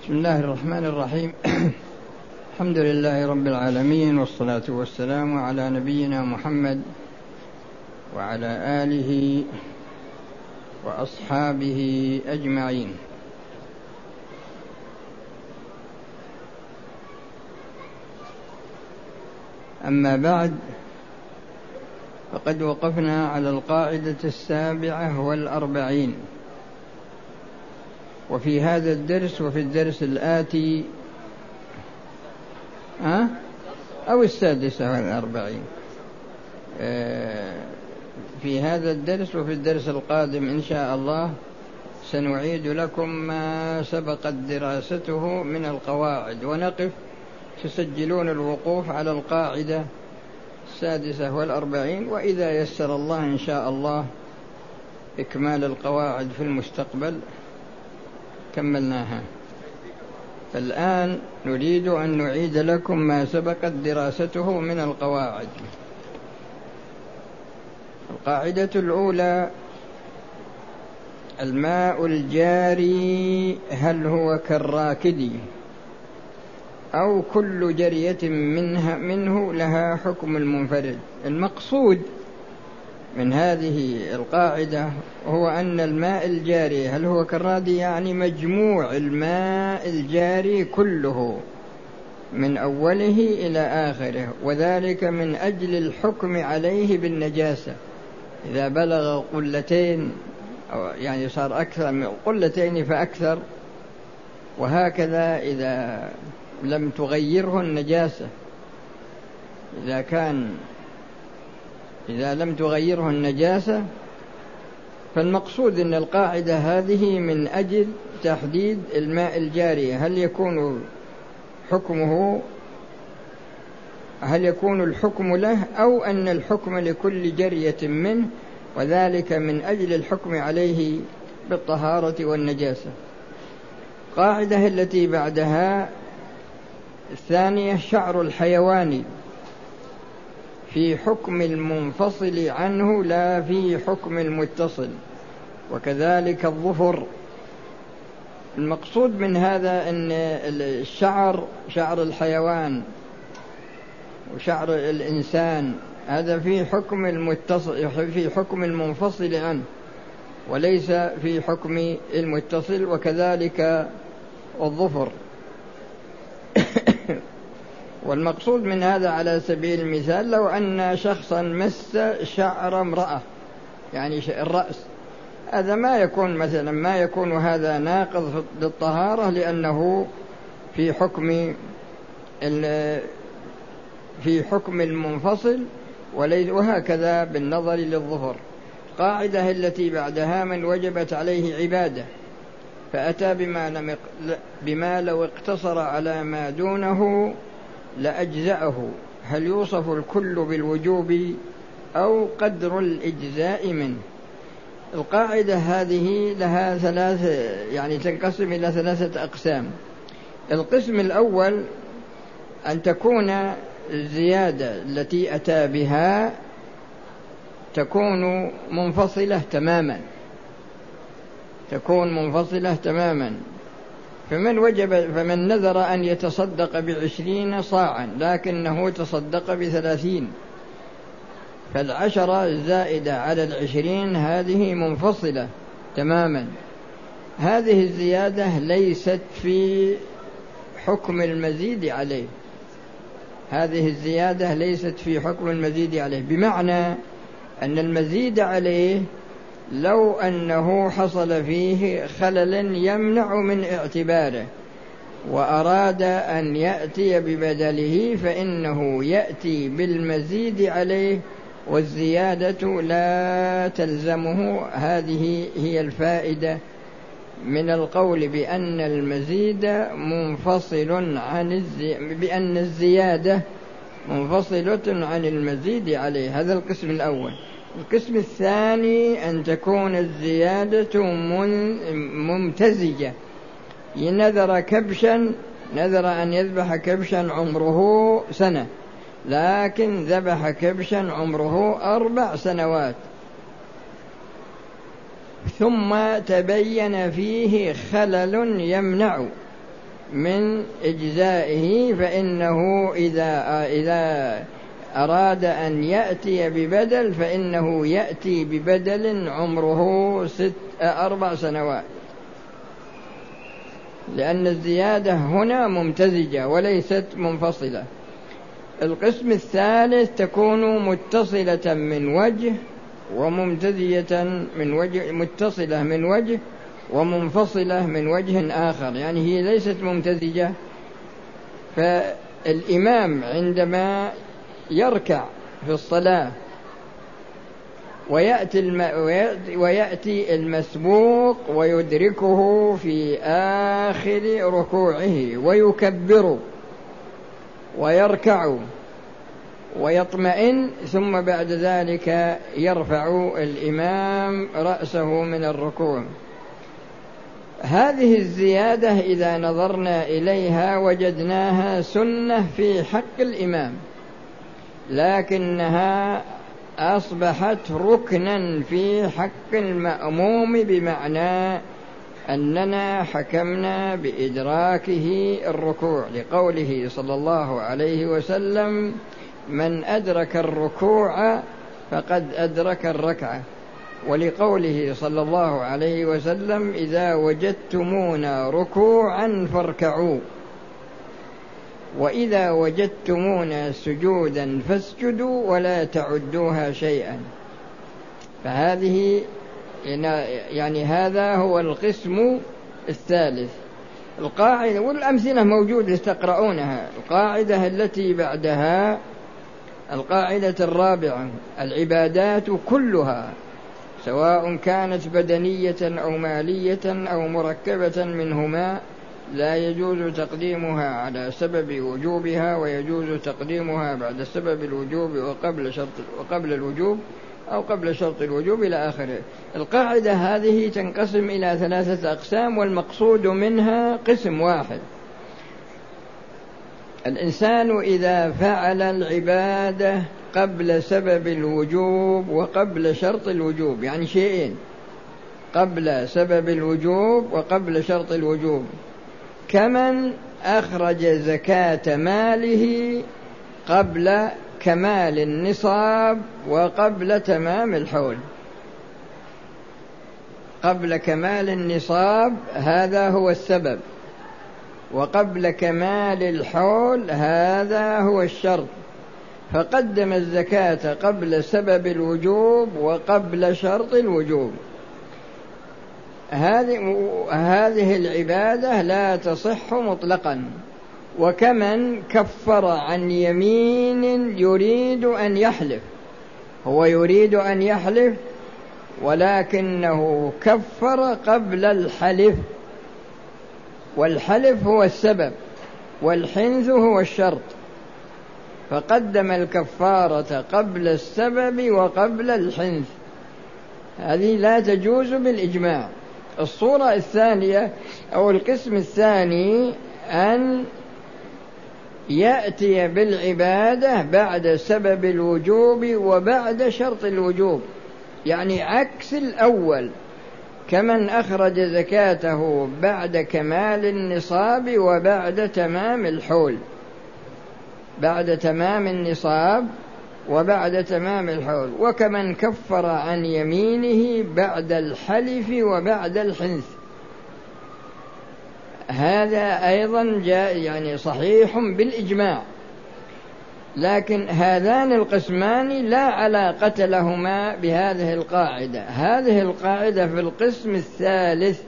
بسم الله الرحمن الرحيم. الحمد لله رب العالمين والصلاة والسلام على نبينا محمد وعلى آله وأصحابه أجمعين. أما بعد فقد وقفنا على القاعدة السابعة والأربعين. وفي هذا الدرس وفي الدرس الآتي ها؟ أو السادسة والأربعين. آه، في هذا الدرس وفي الدرس القادم إن شاء الله سنعيد لكم ما سبقت دراسته من القواعد. ونقف تسجلون الوقوف على القاعدة السادسة والأربعين وإذا يسر الله إن شاء الله إكمال القواعد في المستقبل. كملناها. فالآن نريد أن نعيد لكم ما سبقت دراسته من القواعد. القاعدة الأولى الماء الجاري هل هو كالراكد؟ أو كل جرية منها منه لها حكم المنفرد. المقصود من هذه القاعدة هو أن الماء الجاري هل هو كالرادي يعني مجموع الماء الجاري كله من أوله إلى آخره وذلك من أجل الحكم عليه بالنجاسة. إذا بلغ قلتين أو يعني صار أكثر من قلتين فأكثر وهكذا إذا لم تغيره النجاسة. إذا كان إذا لم تغيره النجاسة فالمقصود أن القاعدة هذه من أجل تحديد الماء الجاري. هل يكون حكمه هل يكون الحكم له أو أن الحكم لكل جرية منه وذلك من أجل الحكم عليه بالطهارة والنجاسة. قاعدة التي بعدها الثانية شعر الحيوان. في حكم المنفصل عنه لا في حكم المتصل وكذلك الظفر. المقصود من هذا إن الشعر شعر الحيوان وشعر الإنسان هذا في حكم المتصل في حكم المنفصل عنه وليس في حكم المتصل وكذلك الظفر. والمقصود من هذا على سبيل المثال لو أن شخصا مس شعر امرأة يعني الرأس هذا ما يكون مثلا ما يكون هذا ناقض للطهارة لأنه في حكم في حكم المنفصل وهكذا بالنظر للظفر قاعدة التي بعدها من وجبت عليه عبادة فأتى بما, بما لو اقتصر على ما دونه لأجزأه. هل يوصف الكل بالوجوب أو قدر الإجزاء منه؟ القاعدة هذه لها ثلاث يعني تنقسم إلى ثلاثة أقسام. القسم الأول أن تكون الزيادة التي أتى بها تكون منفصلة تماما. تكون منفصلة تماما. فمن وجب فمن نذر أن يتصدق بعشرين صاعا لكنه تصدق بثلاثين. فالعشرة الزائدة على العشرين هذه منفصلة تماما. هذه الزيادة ليست في حكم المزيد عليه. هذه الزيادة ليست في حكم المزيد عليه. بمعنى أن المزيد عليه لو أنه حصل فيه خلل يمنع من اعتباره وأراد أن يأتي ببدله فإنه يأتي بالمزيد عليه والزيادة لا تلزمه. هذه هي الفائدة من القول بأن المزيد منفصل عن الزي... بأن الزيادة منفصلة عن المزيد عليه. هذا القسم الأول. القسم الثاني أن تكون الزيادة ممتزجة. نذر كبشا نذر أن يذبح كبشا عمره سنة. لكن ذبح كبشا عمره أربع سنوات. ثم تبين فيه خلل يمنع من إجزائه فإنه إذا إذا أراد أن يأتي ببدل فإنه يأتي ببدل عمره ست أربع سنوات. لأن الزيادة هنا ممتزجة وليست منفصلة. القسم الثالث تكون متصلة من وجه وممتزجة من وجه متصلة من وجه ومنفصلة من وجه آخر. يعني هي ليست ممتزجة. فالإمام عندما يركع في الصلاة ويأتي. ويأتي المسبوق ويدركه في آخر ركوعه ويكبر ويركع ويطمئن ثم بعد ذلك يرفع الإمام رأسه من الركوع هذه الزيادة إذا نظرنا إليها وجدناها سنة في حق الإمام لكنها أصبحت ركنا في حق المأموم بمعنى أننا حكمنا بإدراكه الركوع لقوله صلى الله عليه وسلم من أدرك الركوع فقد أدرك الركعة. ولقوله صلى الله عليه وسلم إذا وجدتمونا ركوعا فاركعوا. وإذا وجدتمونا سجودا فاسجدوا ولا تعدوها شيئا. فهذه يعني هذا هو القسم الثالث. القاعدة والأمثلة موجودة تقرؤونها القاعدة التي بعدها القاعدة الرابعة العبادات كلها سواء كانت بدنية أو مالية أو مركبة منهما لا يجوز تقديمها على سبب وجوبها ويجوز تقديمها بعد سبب الوجوب وقبل شرط وقبل الوجوب أو قبل شرط الوجوب إلى آخره. القاعدة هذه تنقسم إلى ثلاثة أقسام والمقصود منها قسم واحد. الإنسان إذا فعل العبادة قبل سبب الوجوب وقبل شرط الوجوب يعني شيئين قبل سبب الوجوب وقبل شرط الوجوب. كمن أخرج زكاة ماله قبل كمال النصاب وقبل تمام الحول. قبل كمال النصاب هذا هو السبب وقبل كمال الحول هذا هو الشرط. فقدم الزكاة قبل سبب الوجوب وقبل شرط الوجوب. هذه العبادة لا تصح مطلقا. وكمن كفر عن يمين يريد أن يحلف. هو يريد أن يحلف ولكنه كفر قبل الحلف. والحلف هو السبب والحنث هو الشرط. فقدم الكفارة قبل السبب وقبل الحنث هذه لا تجوز بالإجماع. الصورة الثانية أو القسم الثاني أن يأتي بالعبادة بعد سبب الوجوب وبعد شرط الوجوب. يعني عكس الأول كمن أخرج زكاته بعد كمال النصاب وبعد تمام الحول. بعد تمام النصاب وبعد تمام الحول وكمن كفر عن يمينه بعد الحلف وبعد الحنث. هذا أيضا جاء يعني صحيح بالإجماع. لكن هذان القسمان لا علاقة لهما بهذه القاعدة. هذه القاعدة في القسم الثالث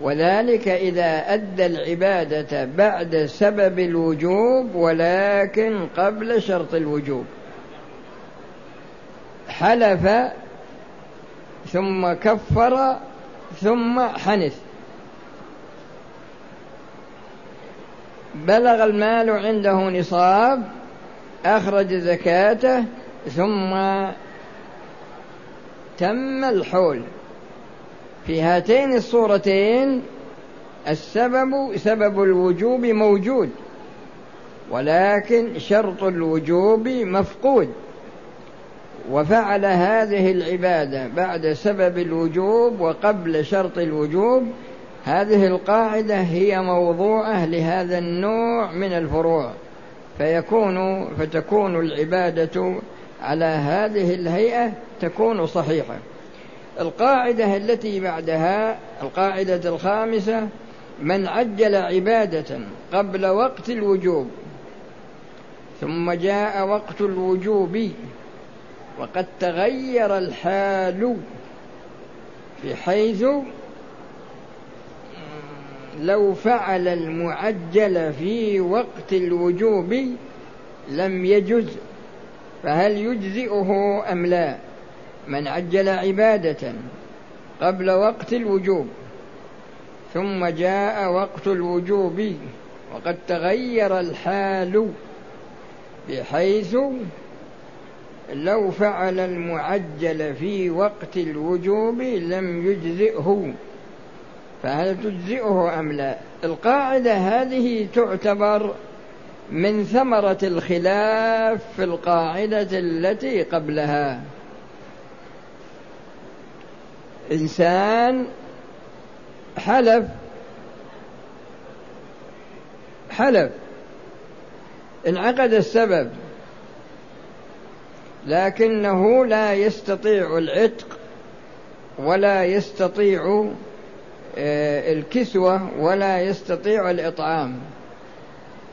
وذلك إذا أدى العبادة بعد سبب الوجوب ولكن قبل شرط الوجوب. حلف ثم كفر ثم حنث. بلغ المال عنده نصاب أخرج زكاته ثم تم الحول. في هاتين الصورتين السبب سبب الوجوب موجود ولكن شرط الوجوب مفقود. وفعل هذه العبادة بعد سبب الوجوب وقبل شرط الوجوب هذه القاعدة هي موضوعة لهذا النوع من الفروع. فيكون فتكون العبادة على هذه الهيئة تكون صحيحة. القاعدة التي بعدها القاعدة الخامسة من عجل عبادة قبل وقت الوجوب ثم جاء وقت الوجوب وقد تغير الحال بحيث لو فعل المعجل في وقت الوجوب لم يجز فهل يجزئه أم لا؟ من عجل عبادة قبل وقت الوجوب ثم جاء وقت الوجوب وقد تغير الحال بحيث لو فعل المعجل في وقت الوجوب لم يجزئه فهل تجزئه أم لا؟ القاعدة هذه تعتبر من ثمرة الخلاف في القاعدة التي قبلها. إنسان حلف حلف. انعقد السبب لكنه لا يستطيع العتق ولا يستطيع آه، الكسوة ولا يستطيع الإطعام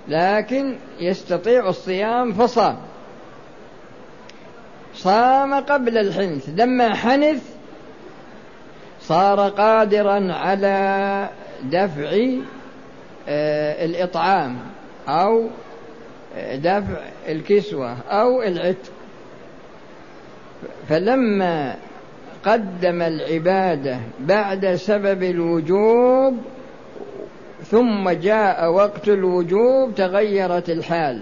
لكن يستطيع الصيام فصام. صام قبل الحنث. لما حنث صار قادرا على دفع آه، الإطعام أو دفع الكسوة أو العتق. فلما قدم العبادة بعد سبب الوجوب ثم جاء وقت الوجوب تغيرت الحال.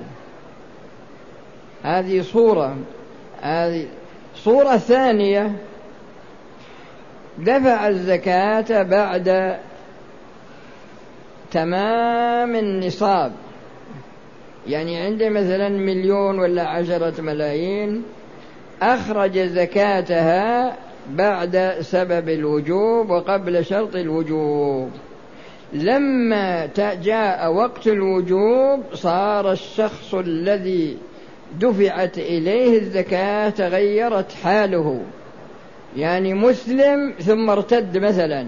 هذه صورة. هذه صورة ثانية. دفع الزكاة بعد تمام النصاب. يعني عنده مثلا مليون ولا عشرة ملايين أخرج زكاتها بعد سبب الوجوب وقبل شرط الوجوب. لما جاء وقت الوجوب صار الشخص الذي دفعت إليه الزكاة تغيرت حاله. يعني مسلم ثم ارتد مثلا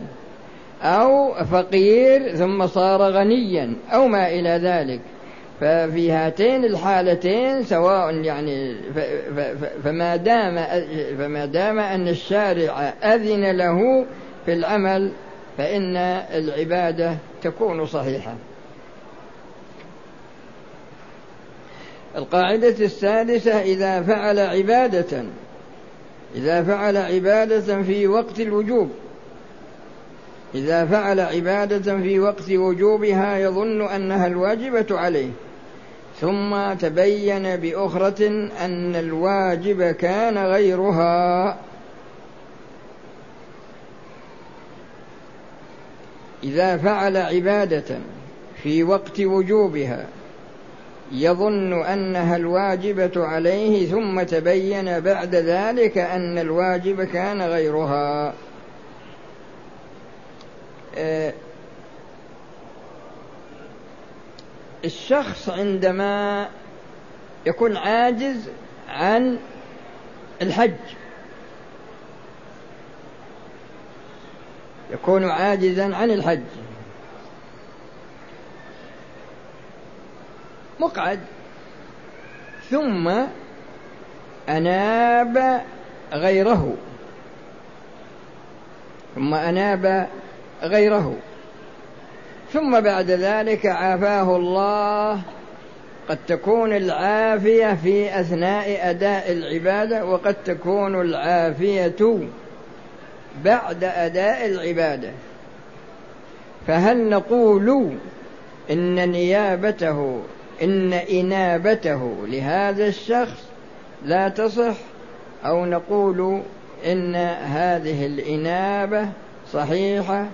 أو فقير ثم صار غنيا أو ما إلى ذلك. ففي هاتين الحالتين سواء يعني فما دام فما دام أن الشارع أذن له في العمل فإن العبادة تكون صحيحة. القاعدة السادسة إذا فعل عبادة إذا فعل عبادة في وقت الوجوب. إذا فعل عبادة في وقت وجوبها يظن أنها الواجبة عليه. ثم تبين بأخرة أن الواجب كان غيرها. إذا فعل عبادة في وقت وجوبها يظن أنها الواجبة عليه ثم تبين بعد ذلك أن الواجب كان غيرها. آه، الشخص عندما يكون عاجز عن الحج يكون عاجزا عن الحج. مقعد. ثم أناب غيره. ثم أناب غيره. ثم بعد ذلك عافاه الله. قد تكون العافية في أثناء أداء العبادة وقد تكون العافية بعد أداء العبادة. فهل نقول إن نيابته إن إنابته لهذا الشخص لا تصح أو نقول إن هذه الإنابة صحيحة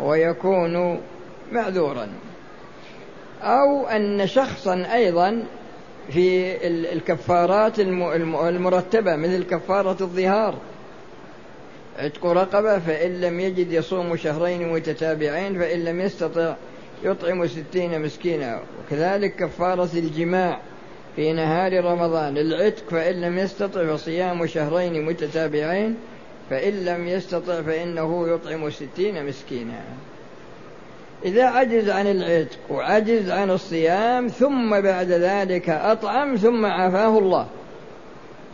ويكون معذورا. أو أن شخصا أيضا في الكفارات المرتبة مثل كفارة الظهار. عتق رقبة فإن لم يجد يصوم شهرين متتابعين فإن لم يستطع يطعم ستين مسكينا. وكذلك كفارة الجماع في نهار رمضان. العتق فإن لم يستطع فصيام شهرين متتابعين فإن لم يستطع فإنه يطعم ستين مسكينا. إذا عجز عن العتق وعجز عن الصيام ثم بعد ذلك أطعم ثم عافاه الله.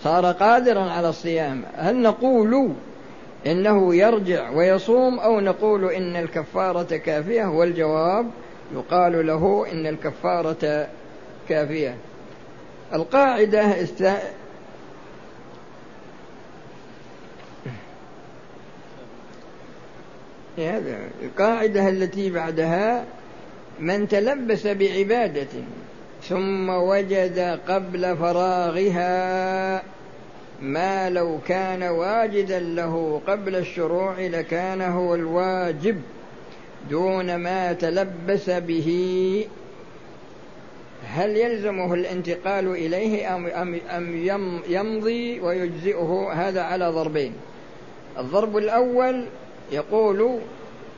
صار قادرا على الصيام. هل نقول إنه يرجع ويصوم أو نقول إن الكفارة كافية والجواب يقال له إن الكفارة كافية. القاعدة است... القاعدة التي بعدها من تلبس بعبادة ثم وجد قبل فراغها ما لو كان واجدا له قبل الشروع لكان هو الواجب دون ما تلبس به. هل يلزمه الانتقال إليه أم, أم, أم يمضي ويجزئه هذا على ضربين؟ الضرب الأول يقول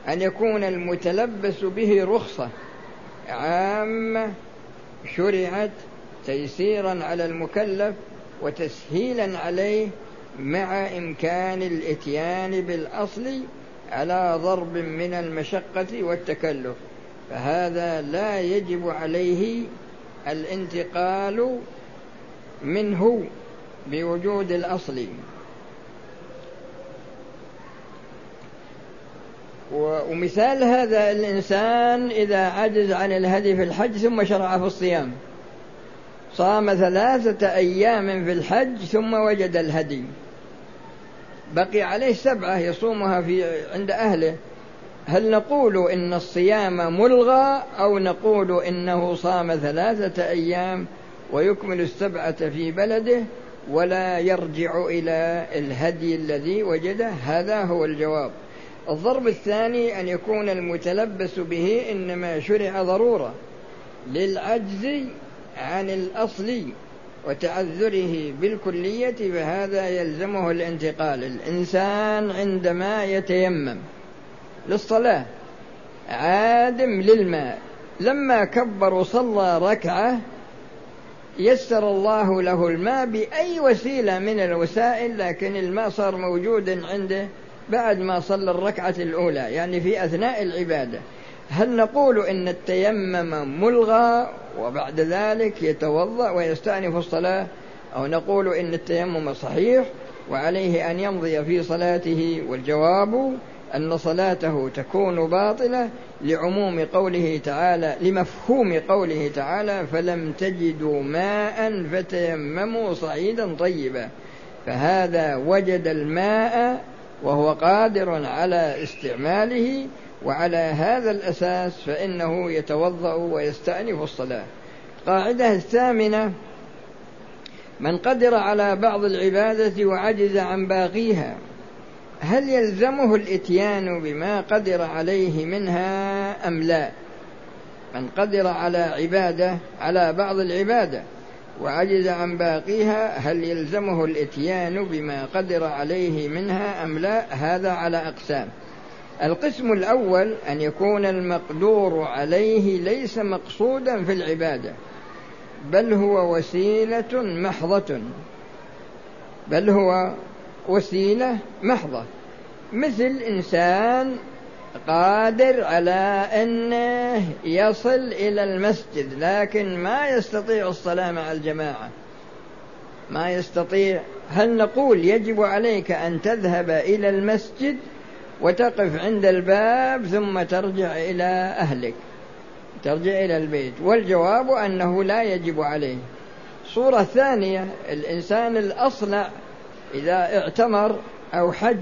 أن يكون المتلبس به رخصة عامة شرعت تيسيرا على المكلف وتسهيلا عليه مع إمكان الإتيان بالأصل على ضرب من المشقة والتكلف. فهذا لا يجب عليه الانتقال منه بوجود الأصل. ومثال هذا الإنسان إذا عجز عن الهدي في الحج ثم شرع في الصيام. صام ثلاثة أيام في الحج ثم وجد الهدي. بقي عليه سبعة يصومها في عند أهله. هل نقول إن الصيام ملغى أو نقول إنه صام ثلاثة أيام ويكمل السبعة في بلده ولا يرجع إلى الهدي الذي وجده؟ هذا هو الجواب. الضرب الثاني أن يكون المتلبس به إنما شرع ضرورة للعجز عن الأصل وتعذره بالكلية فهذا يلزمه الانتقال. الإنسان عندما يتيمم للصلاة عادم للماء. لما كبر وصلى ركعة يسر الله له الماء بأي وسيلة من الوسائل لكن الماء صار موجودا عنده بعد ما صلى الركعة الأولى يعني في أثناء العبادة. هل نقول إن التيمم ملغى وبعد ذلك يتوضأ ويستأنف الصلاة؟ أو نقول إن التيمم صحيح وعليه أن يمضي في صلاته والجواب أن صلاته تكون باطلة لعموم قوله تعالى لمفهوم قوله تعالى فلم تجدوا ماء فتيمموا صعيدا طيبا فهذا وجد الماء وهو قادر على استعماله وعلى هذا الأساس فإنه يتوضأ ويستأنف الصلاة. القاعدة الثامنة من قدر على بعض العبادة وعجز عن باقيها هل يلزمه الإتيان بما قدر عليه منها أم لا؟ من قدر على عبادة على بعض العبادة وعجز عن باقيها هل يلزمه الإتيان بما قدر عليه منها أم لا؟ هذا على أقسام. القسم الأول أن يكون المقدور عليه ليس مقصودا في العبادة بل هو وسيلة محضة. بل هو وسيلة محضة. مثل إنسان قادر على أنه يصل إلى المسجد لكن ما يستطيع الصلاة مع الجماعة. ما يستطيع هل نقول يجب عليك أن تذهب إلى المسجد وتقف عند الباب ثم ترجع إلى أهلك ترجع إلى البيت. والجواب أنه لا يجب عليه. صورة ثانية الإنسان الأصلع إذا اعتمر أو حج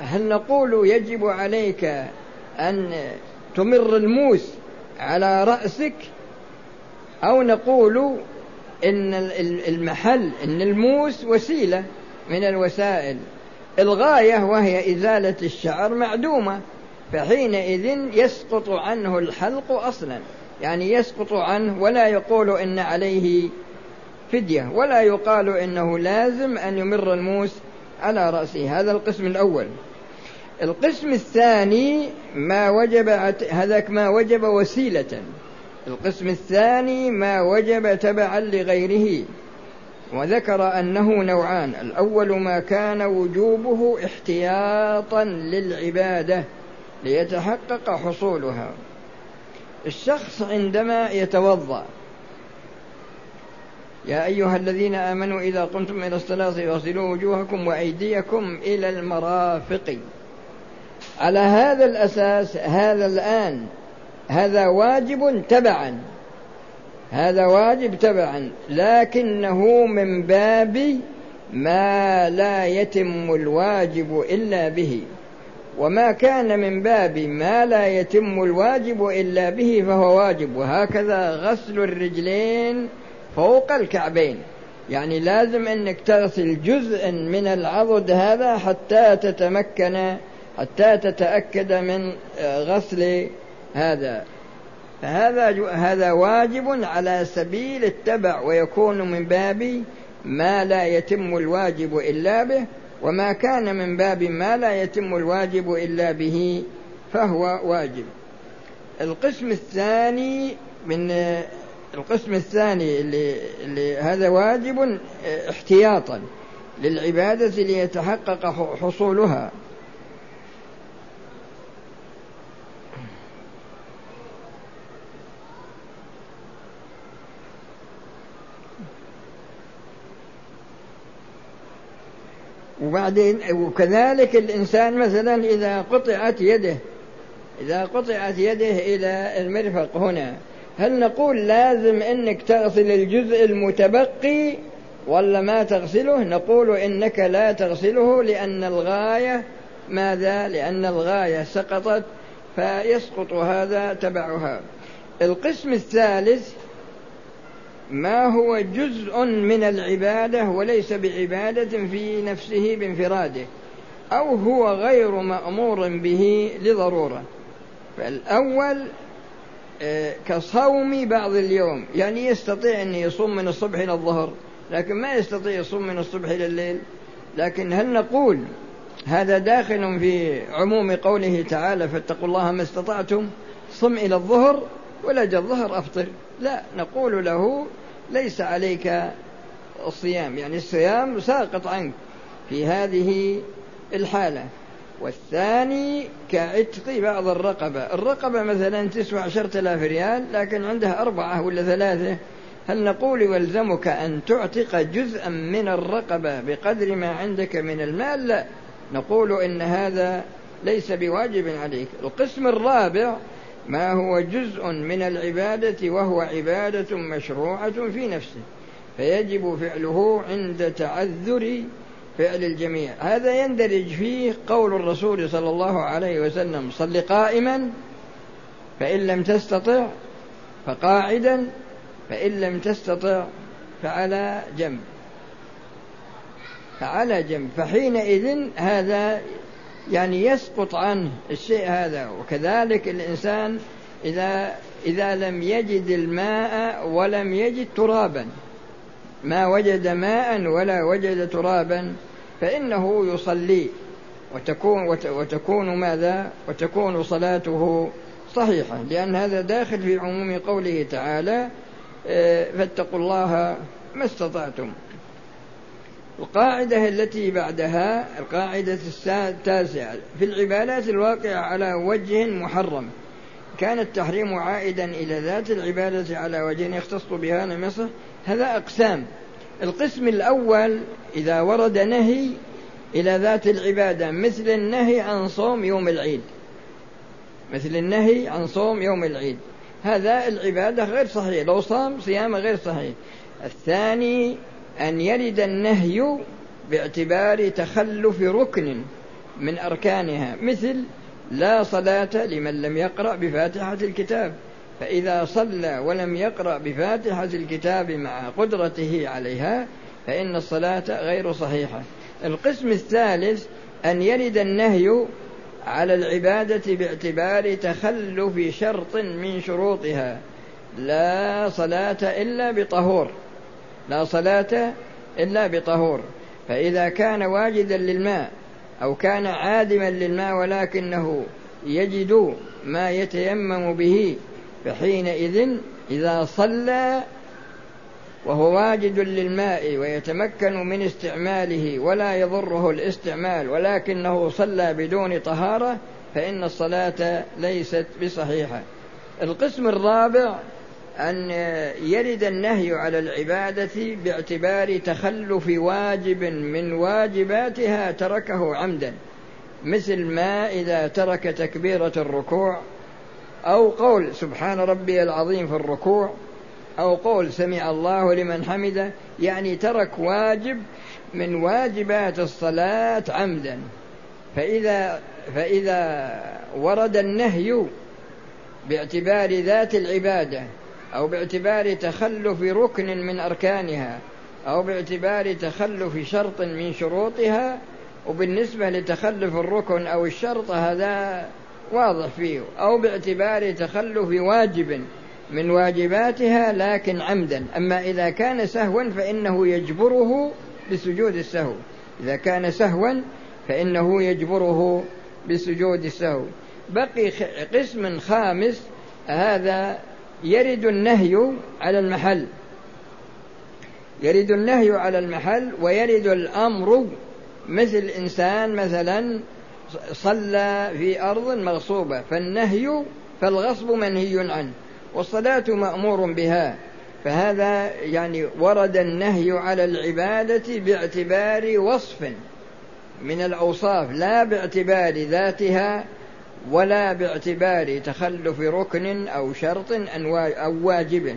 هل نقول يجب عليك أن تمر الموس على رأسك؟ أو نقول إن المحل إن الموس وسيلة من الوسائل. الغاية وهي إزالة الشعر معدومة فحينئذ يسقط عنه الحلق أصلا. يعني يسقط عنه ولا يقول إن عليه فدية ولا يقال إنه لازم أن يمر الموس على رأسه. هذا القسم الأول. القسم الثاني ما وجب هذاك ما وجب وسيلة. القسم الثاني ما وجب تبعا لغيره. وذكر أنه نوعان. الأول ما كان وجوبه احتياطا للعبادة ليتحقق حصولها. الشخص عندما يتوضأ يا أيها الذين آمنوا إذا قمتم إلى الصلاة فاغسلوا وجوهكم وأيديكم إلى المرافق. على هذا الأساس هذا الآن هذا واجب تبعا. هذا واجب تبعا لكنه من باب ما لا يتم الواجب إلا به. وما كان من باب ما لا يتم الواجب إلا به فهو واجب. وهكذا غسل الرجلين فوق الكعبين. يعني لازم أنك تغسل جزءا من العضد هذا حتى تتمكن حتى تتأكد من غسل هذا. فهذا هذا واجب على سبيل التبع ويكون من باب ما لا يتم الواجب إلا به وما كان من باب ما لا يتم الواجب إلا به فهو واجب. القسم الثاني من القسم الثاني اللي, اللي هذا واجب احتياطا للعبادة ليتحقق حصولها. وبعدين وكذلك الإنسان مثلا إذا قطعت يده إذا قطعت يده إلى المرفق هنا هل نقول لازم أنك تغسل الجزء المتبقي ولا ما تغسله؟ نقول إنك لا تغسله لأن الغاية ماذا؟ لأن الغاية سقطت فيسقط هذا تبعها. القسم الثالث ما هو جزء من العبادة وليس بعبادة في نفسه بانفراده أو هو غير مأمور به لضرورة. فالأول آه، كصوم بعض اليوم يعني يستطيع أن يصوم من الصبح إلى الظهر لكن ما يستطيع يصوم من الصبح إلى الليل. لكن هل نقول هذا داخل في عموم قوله تعالى فاتقوا الله ما استطعتم صم إلى الظهر ولا جاء الظهر أفطر؟ لا نقول له ليس عليك الصيام يعني الصيام ساقط عنك في هذه الحالة. والثاني كعتق بعض الرقبة. الرقبة مثلا تسوى عشرة آلاف ريال لكن عندها أربعة ولا ثلاثة. هل نقول يلزمك أن تعتق جزءا من الرقبة بقدر ما عندك من المال؟ لا. نقول إن هذا ليس بواجب عليك. القسم الرابع ما هو جزء من العبادة وهو عبادة مشروعة في نفسه. فيجب فعله عند تعذر فعل الجميع. هذا يندرج فيه قول الرسول صلى الله عليه وسلم صل قائما فإن لم تستطع فقاعدا فإن لم تستطع فعلى جنب. فعلى جنب. فحينئذ هذا يعني يسقط عنه الشيء هذا. وكذلك الإنسان إذا إذا لم يجد الماء ولم يجد ترابا. ما وجد ماء ولا وجد ترابا فإنه يصلي. وتكون وتكون ماذا؟ وتكون صلاته صحيحة. لأن هذا داخل في عموم قوله تعالى آه، فاتقوا الله ما استطعتم. القاعدة التي بعدها القاعدة التاسعة في العبادات الواقعة على وجه محرم. كان التحريم عائدا إلى ذات العبادة على وجه يختص بها يصح هذا أقسام. القسم الأول إذا ورد نهي إلى ذات العبادة مثل النهي عن صوم يوم العيد. مثل النهي عن صوم يوم العيد. هذا العبادة غير صحيح. لو صام صيام غير صحيح. الثاني أن يرد النهي باعتبار تخلف ركن من أركانها مثل لا صلاة لمن لم يقرأ بفاتحة الكتاب. فإذا صلى ولم يقرأ بفاتحة الكتاب مع قدرته عليها فإن الصلاة غير صحيحة. القسم الثالث أن يرد النهي على العبادة باعتبار تخلف شرط من شروطها. لا صلاة إلا بطهور. لا صلاة إلا بطهور. فإذا كان واجدا للماء أو كان عادما للماء ولكنه يجد ما يتيمم به فحينئذ إذا صلى وهو واجد للماء ويتمكن من استعماله ولا يضره الاستعمال ولكنه صلى بدون طهارة فإن الصلاة ليست بصحيحة. القسم الرابع أن يرد النهي على العبادة باعتبار تخلف واجب من واجباتها تركه عمدا مثل ما إذا ترك تكبيرة الركوع أو قول سبحان ربي العظيم في الركوع أو قول سمع الله لمن حمده يعني ترك واجب من واجبات الصلاة عمدا. فإذا فإذا ورد النهي باعتبار ذات العبادة أو باعتبار تخلف ركن من أركانها أو باعتبار تخلف شرط من شروطها وبالنسبة لتخلف الركن أو الشرط هذا واضح فيه. أو باعتبار تخلف واجب من واجباتها لكن عمدا. أما إذا كان سهوا فإنه يجبره بسجود السهو. إذا كان سهوا فإنه يجبره بسجود السهو. بقي قسم خامس هذا يرد النهي على المحل. يرد النهي على المحل ويرد الأمر مثل إنسان مثلا صلى في أرض مغصوبة فالنهي فالغصب منهي عنه والصلاة مأمور بها فهذا يعني ورد النهي على العبادة باعتبار وصف من الأوصاف لا باعتبار ذاتها ولا باعتبار تخلف ركن أو شرط أو واجب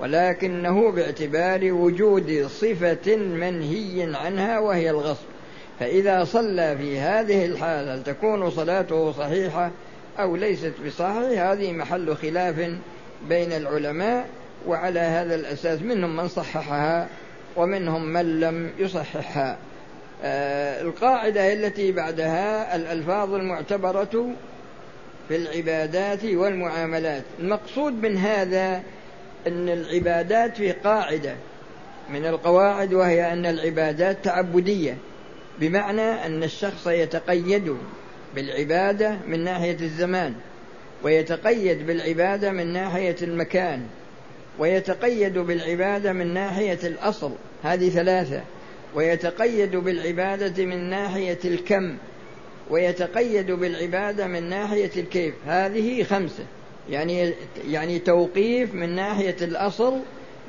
ولكنه باعتبار وجود صفة منهي عنها وهي الغصب. فإذا صلى في هذه الحال هل تكون صلاته صحيحة أو ليست بصحيح؟ هذه محل خلاف بين العلماء وعلى هذا الأساس منهم من صححها ومنهم من لم يصححها. آه القاعدة التي بعدها الألفاظ المعتبرة في العبادات والمعاملات. المقصود من هذا أن العبادات في قاعدة. من القواعد وهي أن العبادات تعبدية. بمعنى أن الشخص يتقيد بالعبادة من ناحية الزمان ويتقيد بالعبادة من ناحية المكان ويتقيد بالعبادة من ناحية الأصل هذه ثلاثة ويتقيد بالعبادة من ناحية الكم ويتقيد بالعبادة من ناحية الكيف. هذه خمسة. يعني يعني توقيف من ناحية الأصل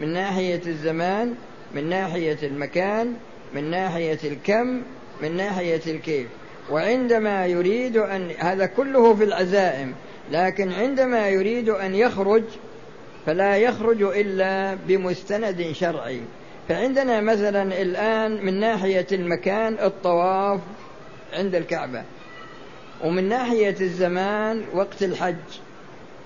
من ناحية الزمان من ناحية المكان من ناحية الكم من ناحية الكيف. وعندما يريد أن هذا كله في العزائم لكن عندما يريد أن يخرج فلا يخرج إلا بمستند شرعي. فعندنا مثلا الآن من ناحية المكان الطواف عند الكعبة. ومن ناحية الزمان وقت الحج.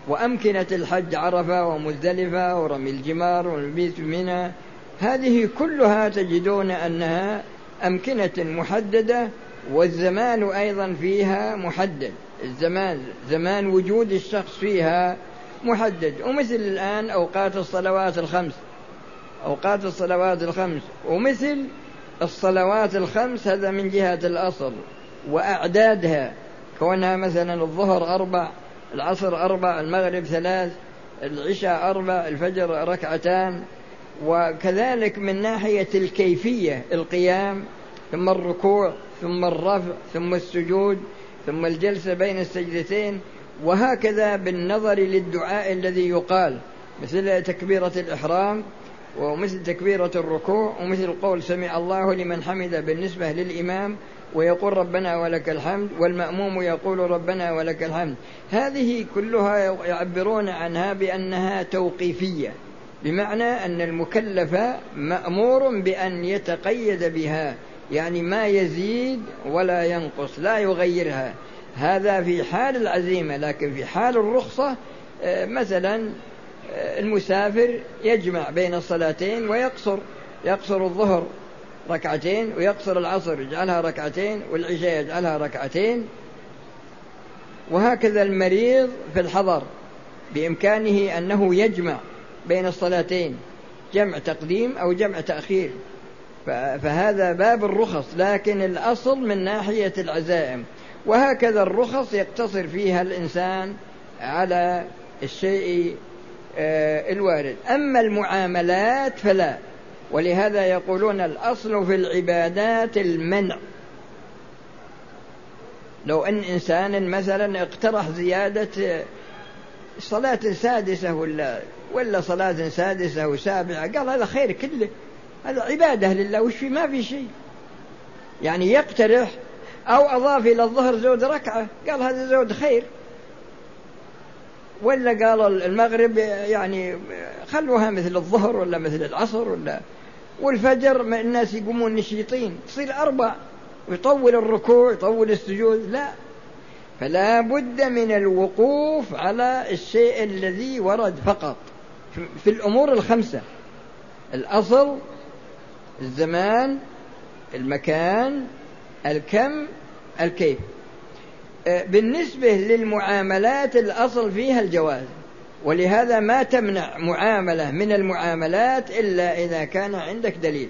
وأمكنة الحج عرفة ومزدلفة ورمي الجمار والمبيت منى. هذه كلها تجدون أنها أمكنة محددة والزمان أيضا فيها محدد. الزمان زمان وجود الشخص فيها محدد. ومثل الآن أوقات الصلوات الخمس. أوقات الصلوات الخمس. ومثل الصلوات الخمس هذا من جهة الأصل. وأعدادها كونها مثلا الظهر أربع العصر أربع المغرب ثلاث العشاء أربع الفجر ركعتان. وكذلك من ناحية الكيفية القيام ثم الركوع ثم الرفع ثم السجود ثم الجلسة بين السجدتين. وهكذا بالنظر للدعاء الذي يقال مثل تكبيرة الإحرام ومثل تكبيرة الركوع ومثل قول سمع الله لمن حمد بالنسبة للإمام. ويقول ربنا ولك الحمد والمأموم يقول ربنا ولك الحمد. هذه كلها يعبرون عنها بأنها توقيفية بمعنى أن المكلف مأمور بأن يتقيد بها يعني ما يزيد ولا ينقص لا يغيرها. هذا في حال العزيمة لكن في حال الرخصة آه، مثلا آه، المسافر يجمع بين الصلاتين ويقصر يقصر الظهر. ركعتين ويقصر العصر يجعلها ركعتين والعشاء يجعلها ركعتين. وهكذا المريض في الحضر بإمكانه أنه يجمع بين الصلاتين جمع تقديم أو جمع تأخير. فهذا باب الرخص لكن الأصل من ناحية العزائم. وهكذا الرخص يقتصر فيها الإنسان على الشيء آه، الوارد. أما المعاملات فلا. ولهذا يقولون الأصل في العبادات المنع. لو أن إنسان مثلا اقترح زيادة صلاة سادسة ولا ولا صلاة سادسة وسابعة قال هذا خير كله. هذا عبادة لله وش في ما في شيء. يعني يقترح أو أضاف إلى الظهر زود ركعة قال هذا زود خير. ولا قال المغرب يعني خلوها مثل الظهر ولا مثل العصر ولا والفجر الناس يقومون نشيطين تصير أربع ويطول الركوع يطول السجود لا. فلا بد من الوقوف على الشيء الذي ورد فقط في الأمور الخمسة. الأصل الزمان المكان الكم الكيف. بالنسبة للمعاملات الأصل فيها الجواز. ولهذا ما تمنع معاملة من المعاملات إلا إذا كان عندك دليل.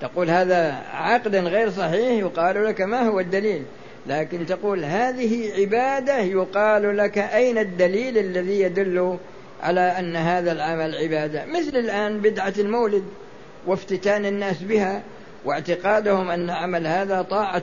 تقول هذا عقد غير صحيح يقال لك ما هو الدليل. لكن تقول هذه عبادة يقال لك أين الدليل الذي يدل على أن هذا العمل عبادة؟ مثل الآن بدعة المولد وافتتان الناس بها واعتقادهم أن عمل هذا طاعة